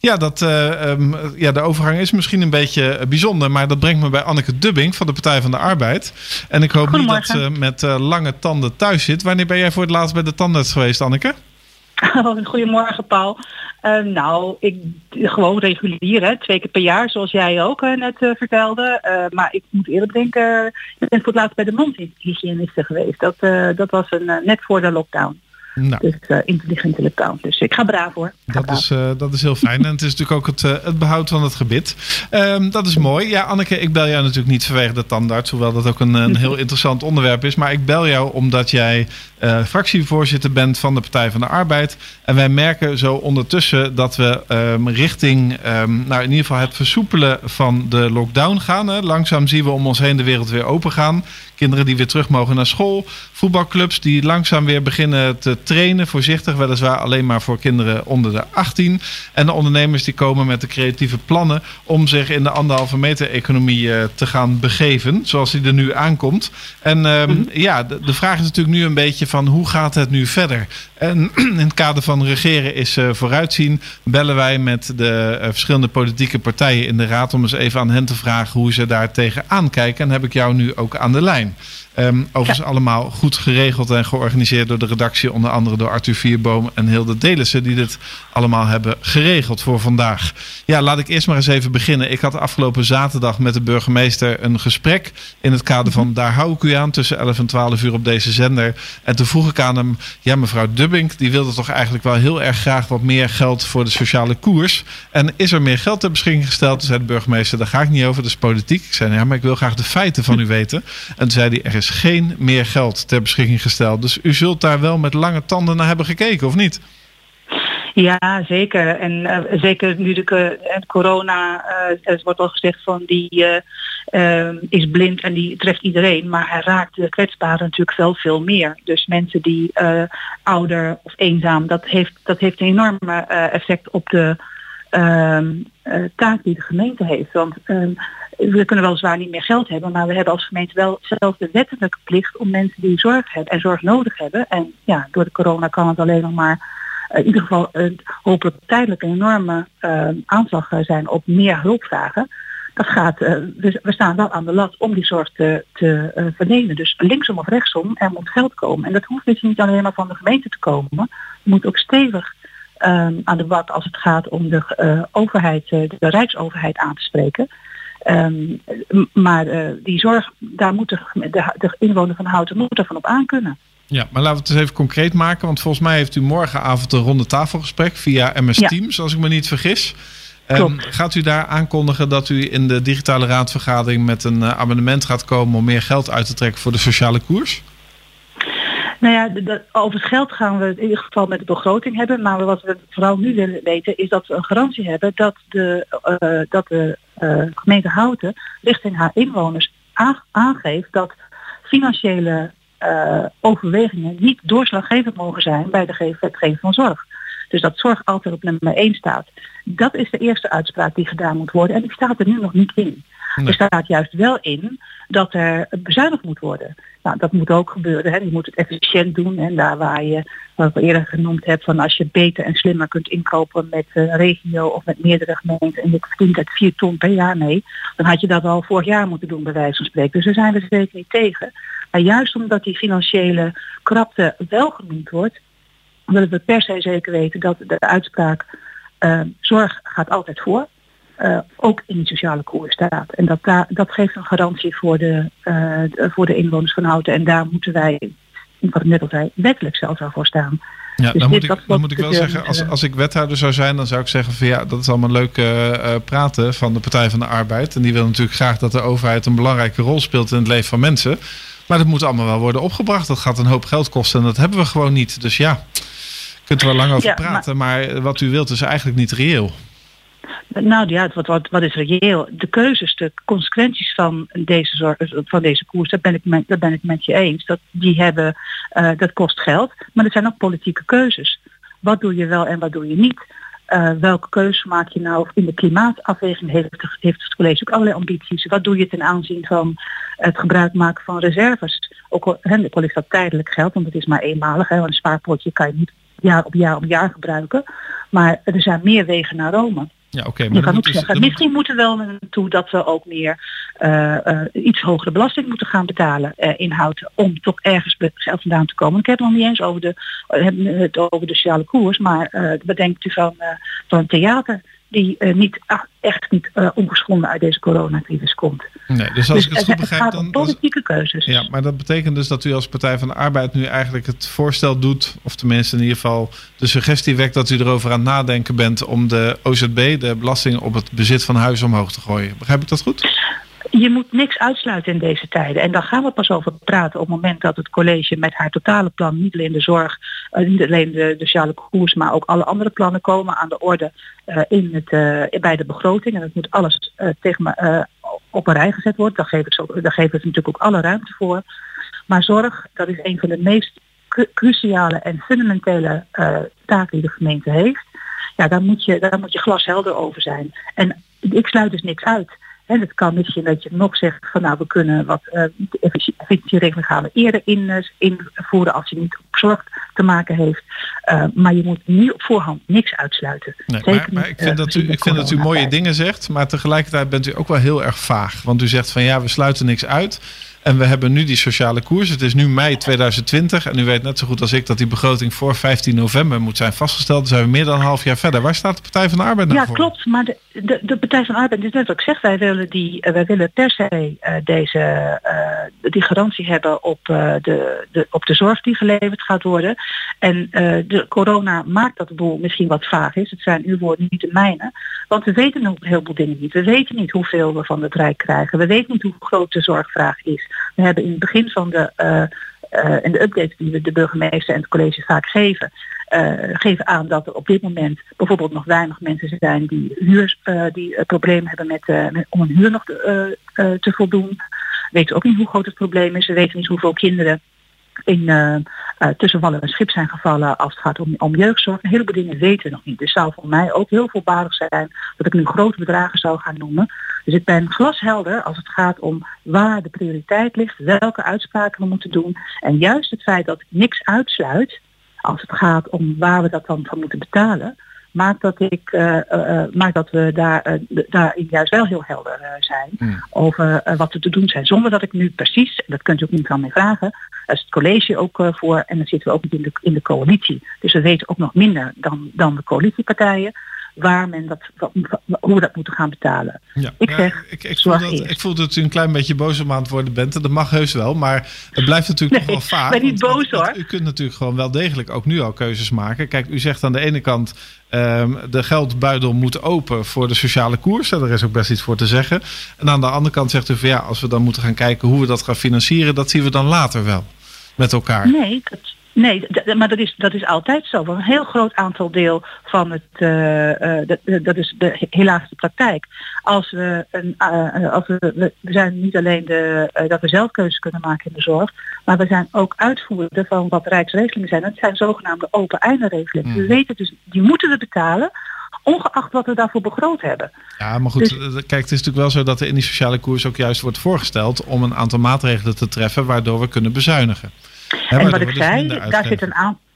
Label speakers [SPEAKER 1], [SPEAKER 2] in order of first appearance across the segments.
[SPEAKER 1] Ja, dat, uh, um, ja, de overgang is misschien een beetje bijzonder, maar dat brengt me bij Anneke Dubbing van de Partij van de Arbeid. En ik hoop niet dat ze met uh, lange tanden thuis zit. Wanneer ben jij voor het laatst bij de tandarts geweest, Anneke?
[SPEAKER 2] Oh, goedemorgen, Paul. Uh, nou, ik gewoon regulier, hè, twee keer per jaar, zoals jij ook net uh, vertelde. maar ik moet eerlijk denken, ik ben voor het laatst bij de mondhygiëniste geweest. Dat, dat was een, net voor de lockdown. Nou. Dus uh, intelligente lockdown. Dus ik ga braaf hoor.
[SPEAKER 1] dat, Is, uh, dat is heel fijn. En het is natuurlijk ook het, uh, het behoud van het gebit. Um, dat is mooi. Ja, Anneke, ik bel jou natuurlijk niet vanwege de tandarts. Hoewel dat ook een, een heel interessant onderwerp is. Maar ik bel jou omdat jij fractievoorzitter bent van de Partij van de Arbeid. En wij merken zo ondertussen dat we um, richting um, nou in ieder geval het versoepelen van de lockdown gaan. Hè. Langzaam zien we om ons heen de wereld weer open gaan. Kinderen die weer terug mogen naar school. Voetbalclubs die langzaam weer beginnen te trainen. Voorzichtig, weliswaar alleen maar voor kinderen onder de 18. En de ondernemers die komen met de creatieve plannen om zich in de anderhalve meter economie uh, te gaan begeven. Zoals die er nu aankomt. En mm -hmm. ja, de, de, vraag is natuurlijk nu een beetje van hoe gaat het nu verder? En in het kader van regeren is uh, vooruitzien. Bellen wij met de uh, verschillende politieke partijen in de raad om eens even aan hen te vragen hoe ze daar tegenaan kijken. En heb ik jou nu ook aan de lijn. Um, overigens ja. allemaal goed geregeld en georganiseerd door de redactie. Onder andere door Arthur Vierboom en Hilde Delissen. Die dit allemaal hebben geregeld voor vandaag. Ja, laat ik eerst maar eens even beginnen. Ik had afgelopen zaterdag met de burgemeester een gesprek. In het kader van Daar hou ik u aan. Tussen 11 en 12 uur op deze zender. En toen vroeg ik aan hem. Ja, mevrouw Dubbink. Die wilde toch eigenlijk wel heel erg graag wat meer geld voor de sociale koers. En is er meer geld ter beschikking gesteld? Toen zei de burgemeester. Daar ga ik niet over. Dat is politiek. Ik zei ja, maar ik wil graag de feiten van u weten. En toen zei hij. Er is geen meer geld ter beschikking gesteld. Dus u zult daar wel met lange tanden naar hebben gekeken, of niet?
[SPEAKER 2] Ja, zeker. En uh, zeker nu de uh, corona, uh, het wordt al gezegd van die is blind en die treft iedereen. Maar hij raakt de kwetsbaren natuurlijk wel veel meer. Dus mensen die ouder of eenzaam, dat heeft, dat heeft een enorme effect op de taak die de gemeente heeft. Want ehm, we kunnen wel zwaar niet meer geld hebben, maar we hebben als gemeente wel zelf de wettelijke plicht om mensen die zorg hebben en zorg nodig hebben. En ja, door de corona kan het alleen nog maar in ieder geval uh, hopelijk tijdelijk een enorme uh, aanslag zijn op meer hulpvragen. Dat gaat, we, we, staan wel aan de lat om die zorg te, te verlenen. Dus linksom of rechtsom, er moet geld komen. En dat hoeft dus niet alleen maar van de gemeente te komen. Het moet ook stevig aan de bak als het gaat om de overheid, de rijksoverheid aan te spreken. Um, maar die zorg, daar moet de, de, de inwoner van Houten moet ervan op aankunnen.
[SPEAKER 1] Ja, maar laten we het eens even concreet maken. Want volgens mij heeft u morgenavond een ronde tafelgesprek via MS ja. Teams, als ik me niet vergis. Um, gaat u daar aankondigen dat u in de digitale raadvergadering met een uh, amendement gaat komen om meer geld uit te trekken voor de sociale koers?
[SPEAKER 2] Nou ja, de, de, over het geld gaan we het in ieder geval met de begroting hebben. Maar wat we vooral nu willen weten is dat we een garantie hebben dat de, uh, dat de uh, gemeente Houten richting haar inwoners aangeeft dat financiële uh, overwegingen niet doorslaggevend mogen zijn bij de het geven van zorg. Dus dat zorg altijd op nummer 1 staat. Dat is de eerste uitspraak die gedaan moet worden en die staat er nu nog niet in. Nee. Er staat juist wel in dat er bezuinigd moet worden. Nou, dat moet ook gebeuren. Hè. Je moet het efficiënt doen. En daar waar je, wat ik eerder genoemd heb, van als je beter en slimmer kunt inkopen met een regio of met meerdere gemeenten en je verdient dat 4 ton per jaar mee, dan had je dat al vorig jaar moeten doen bij wijze van spreken. Dus daar zijn we zeker niet tegen. Maar juist omdat die financiële krapte wel genoemd wordt, willen we per se zeker weten dat de uitspraak uh, zorg gaat altijd voor uh, ook in de sociale koers staat. En dat, daar, dat geeft een garantie voor de, uh, voor de inwoners van Houten. En daar moeten wij, wat ik net al zei, wettelijk zelfs al voor staan.
[SPEAKER 1] Ja, dus dan, moet ik, dan moet ik wel zeggen, als, als ik wethouder zou zijn, dan zou ik zeggen van ja, dat is allemaal leuk uh, praten van de Partij van de Arbeid. En die wil natuurlijk graag dat de overheid een belangrijke rol speelt in het leven van mensen. Maar dat moet allemaal wel worden opgebracht. Dat gaat een hoop geld kosten en dat hebben we gewoon niet. Dus ja, kunt er wel lang over ja, praten, maar... maar wat u wilt is eigenlijk niet reëel.
[SPEAKER 2] Nou ja, wat, wat, wat is reëel? De keuzes, de consequenties van deze, zorg, van deze koers, dat ben ik met, ben ik met je eens. Dat, die hebben, uh, dat kost geld, maar er zijn ook politieke keuzes. Wat doe je wel en wat doe je niet? Uh, welke keuze maak je nou in de klimaatafweging? Heeft, het college ook allerlei ambities? Wat doe je ten aanzien van het gebruik maken van reserves? Ook al, he, is dat tijdelijk geld, want het is maar eenmalig. Hè, want een spaarpotje kan je niet jaar op jaar op jaar gebruiken. Maar er zijn meer wegen naar Rome.
[SPEAKER 1] Ja, oké.
[SPEAKER 2] dus, misschien moeten we wel naartoe dat we ook meer uh, uh, iets hogere belasting moeten gaan betalen uh, inhouden om toch ergens geld vandaan te komen. Ik heb het nog niet eens over de, het over de sociale koers, maar wat denkt u van, van theater? Die uh, niet, ach, echt niet uh, ongeschonden uit deze coronacrisis komt.
[SPEAKER 1] Nee, dus als dus ik het goed begrijp,
[SPEAKER 2] het dan politieke keuzes.
[SPEAKER 1] Ja, maar dat betekent dus dat u als Partij van de Arbeid nu eigenlijk het voorstel doet, of tenminste in ieder geval de suggestie wekt dat u erover aan het nadenken bent om de OZB, de belasting op het bezit van huizen, omhoog te gooien. Begrijp ik dat goed?
[SPEAKER 2] je moet niks uitsluiten in deze tijden. En daar gaan we pas over praten op het moment dat het college met haar totale plan, niet alleen de zorg, niet alleen de, de sociale koers, maar ook alle andere plannen komen aan de orde uh, in het, uh, bij de begroting. En dat moet alles tegen op een rij gezet worden. Daar geven, het zo, daar geven we natuurlijk ook alle ruimte voor. Maar zorg, dat is een van de meest cruciale en fundamentele taken die de gemeente heeft. Ja, daar moet je, daar moet je glashelder over zijn. En ik sluit dus niks uit. Het kan misschien dat je nog zegt van nou we kunnen wat uh, efficiëntieregeling gaan we eerder in, invoeren als je niet op zorg te maken heeft. Uh, maar je moet nu op voorhand niks uitsluiten.
[SPEAKER 1] Nee, maar, maar ik vind, dat u, ik vind dat u mooie dingen zegt, maar tegelijkertijd bent u ook wel heel erg vaag. Want u zegt van ja, we sluiten niks uit. En we hebben nu die sociale koers. Het is nu mei 2020. En u weet net zo goed als ik dat die begroting voor 15 november moet zijn vastgesteld. Dan zijn we meer dan een half jaar verder. Waar staat de Partij van de Arbeid nou
[SPEAKER 2] ja, voor? Ja, klopt. Maar de, de, de, Partij van de Arbeid is net wat ik zeg. Wij willen, die, uh, wij willen per se uh, deze, uh, die garantie hebben op, de, de, op de zorg die geleverd gaat worden. En de corona maakt dat de boel misschien wat vaag is. Het zijn uw woorden, niet de mijne. Want we weten nog een heleboel dingen niet. We weten niet hoeveel we van het Rijk krijgen. We weten niet hoe groot de zorgvraag is. We hebben in het begin van de, uh, uh, in de update die we de burgemeester en het college vaak geven, uh, geven aan dat er op dit moment bijvoorbeeld nog weinig mensen zijn die, huur, die problemen hebben met, om een huur nog te voldoen. We weten ook niet hoe groot het probleem is. We weten niet hoeveel kinderen in, uh, tussen wallen en schip zijn gevallen als het gaat om, om jeugdzorg. Een heleboel dingen weten we nog niet. Dus zou voor mij ook heel voorbarig zijn dat ik nu grote bedragen zou gaan noemen. Dus ik ben glashelder als het gaat om waar de prioriteit ligt, welke uitspraken we moeten doen. En juist het feit dat ik niks uitsluit, als het gaat om waar we dat dan van moeten betalen, maakt dat, ik, uh, uh, maakt dat we daar, uh, daarin juist wel heel helder zijn mm. over wat er te doen zijn. Zonder dat ik nu precies, dat kunt u ook niet van mij vragen, is het college ook voor en dan zitten we ook niet in de, in de coalitie. Dus we weten ook nog minder dan, dan de coalitiepartijen waar men dat, hoe we dat moeten gaan betalen. Ja, ik zeg,
[SPEAKER 1] ik, ik, voel dat, ik voel dat u een klein beetje boos om aan het worden bent. Dat mag heus wel, maar het blijft natuurlijk nee, nog wel vaak.
[SPEAKER 2] Ik ben niet boos hoor.
[SPEAKER 1] U kunt natuurlijk gewoon wel degelijk ook nu al keuzes maken. Kijk, u zegt aan de ene kant um, de geldbuidel moet open voor de sociale koers. Daar is ook best iets voor te zeggen. En aan de andere kant zegt u van ja, als we dan moeten gaan kijken hoe we dat gaan financieren, dat zien we dan later wel met elkaar.
[SPEAKER 2] Nee, dat, Nee, maar dat is, dat is altijd zo. een heel groot aantal deel van het, uh, uh, dat, dat is de, helaas de praktijk. Als we, een, uh, als we, we zijn niet alleen de, dat we zelf keuzes kunnen maken in de zorg, maar we zijn ook uitvoerder van wat rijksregelingen zijn. Het zijn zogenaamde open eindenregelingen. Mm. We weten dus, die moeten we betalen ongeacht wat we daarvoor begroot hebben.
[SPEAKER 1] Ja, maar goed, dus, kijk, het is natuurlijk wel zo dat er in die sociale koers ook juist wordt voorgesteld om een aantal maatregelen te treffen waardoor we kunnen bezuinigen
[SPEAKER 2] en wat ik zei, daar zit een aantal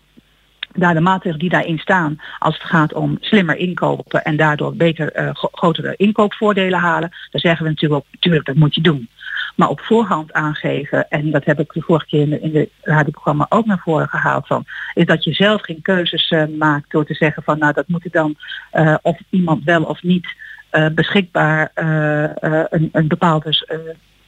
[SPEAKER 2] daar de maatregelen die daarin staan, als het gaat om slimmer inkopen en daardoor beter uh, grotere inkoopvoordelen halen, dan zeggen we natuurlijk ook, natuurlijk dat moet je doen. Maar op voorhand aangeven, en dat heb ik de vorige keer in de, in de radioprogramma ook naar voren gehaald van, is dat je zelf geen keuzes uh, maakt door te zeggen van nou dat moet ik dan uh, of iemand wel of niet beschikbaar een, een bepaalde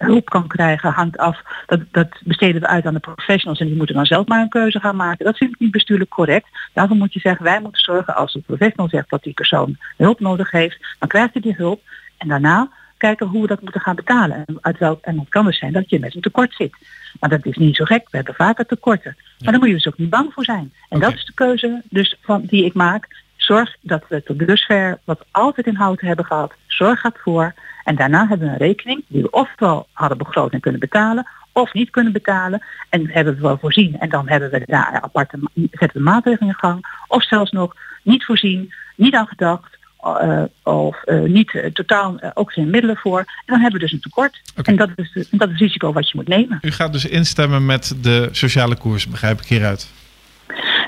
[SPEAKER 2] hulp kan krijgen hangt af. Dat, dat besteden we uit aan de professionals en die moeten dan zelf maar een keuze gaan maken. Dat vind ik niet bestuurlijk correct. Daarvoor moet je zeggen, wij moeten zorgen als de professional zegt dat die persoon hulp nodig heeft, dan krijgt hij die hulp. En daarna kijken hoe we dat moeten gaan betalen. En, uit welk, en het kan dus zijn dat je met een tekort zit. Maar dat is niet zo gek. We hebben vaker tekorten. Maar daar moet je dus ook niet bang voor zijn. En dat is de keuze dus van, die ik maak. Zorg dat we tot dusver wat altijd in houten hebben gehad. Zorg gaat voor en daarna hebben we een rekening die we ofwel hadden begroot en kunnen betalen, of niet kunnen betalen. En hebben we wel voorzien. En dan hebben we daar aparte zetten we maatregelen in gang. Of zelfs nog niet voorzien, niet aan gedacht. Uh, of uh, niet uh, totaal ook geen middelen voor. En dan hebben we dus een tekort. Okay. En dat is, dat is het risico wat je moet nemen.
[SPEAKER 1] U gaat dus instemmen met de sociale koers, begrijp ik hieruit?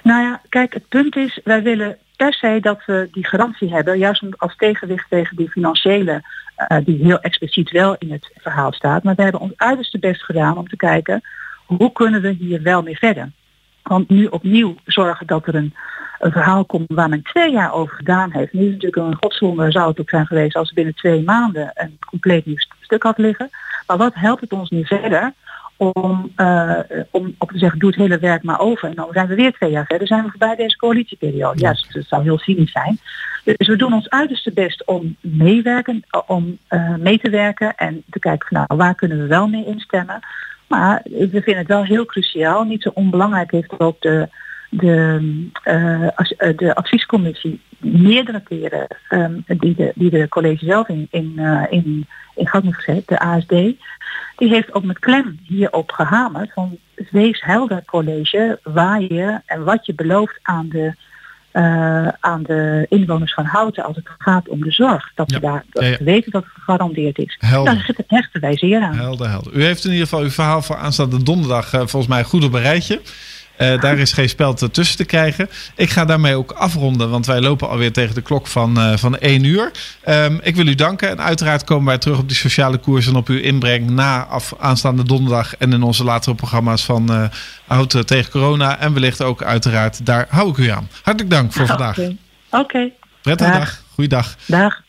[SPEAKER 2] Nou ja, kijk, het punt is, wij willen per se dat we die garantie hebben, juist als tegenwicht tegen die financiële, uh, die heel expliciet wel in het verhaal staat. Maar we hebben ons uiterste best gedaan om te kijken, hoe kunnen we hier wel mee verder? Want nu opnieuw zorgen dat er een, een verhaal komt waar men twee jaar over gedaan heeft. Nu is het natuurlijk een godswonder zou het ook zijn geweest als binnen twee maanden een compleet nieuw stuk had liggen. Maar wat helpt het ons nu verder om, uh, om op te zeggen, doe het hele werk maar over. En dan zijn we weer twee jaar verder, zijn we voorbij deze coalitieperiode. Ja, dus dat zou heel cynisch zijn. Dus we doen ons uiterste best om meewerken, om uh, mee te werken en te kijken van nou, waar kunnen we wel mee instemmen. Maar we vinden het wel heel cruciaal, niet zo onbelangrijk heeft ook de, de, uh, de adviescommissie meerdere keren um, die, de, die de college zelf in, in, uh, in, in gang heeft gezet, de ASD, die heeft ook met klem hierop gehamerd van wees helder college waar je en wat je belooft aan de, uh, aan de inwoners van Houten als het gaat om de zorg. Dat ja. we daar dat ja, ja. we weten dat het gegarandeerd is.
[SPEAKER 1] Helder.
[SPEAKER 2] Daar zit het hechten wij zeer aan.
[SPEAKER 1] Helder, helder. U heeft in ieder geval uw verhaal voor aanstaande donderdag uh, volgens mij goed op een rijtje. Uh, daar is geen spel tussen te krijgen. Ik ga daarmee ook afronden, want wij lopen alweer tegen de klok van, uh, van 1 uur. Um, ik wil u danken en uiteraard komen wij terug op die sociale koers en op uw inbreng na af, aanstaande donderdag en in onze latere programma's van uh, tegen corona. En wellicht ook uiteraard, daar hou ik u aan. Hartelijk dank voor vandaag.
[SPEAKER 2] Oké. Okay. Okay.
[SPEAKER 1] Prettige dag. Goeiedag.
[SPEAKER 2] Dag.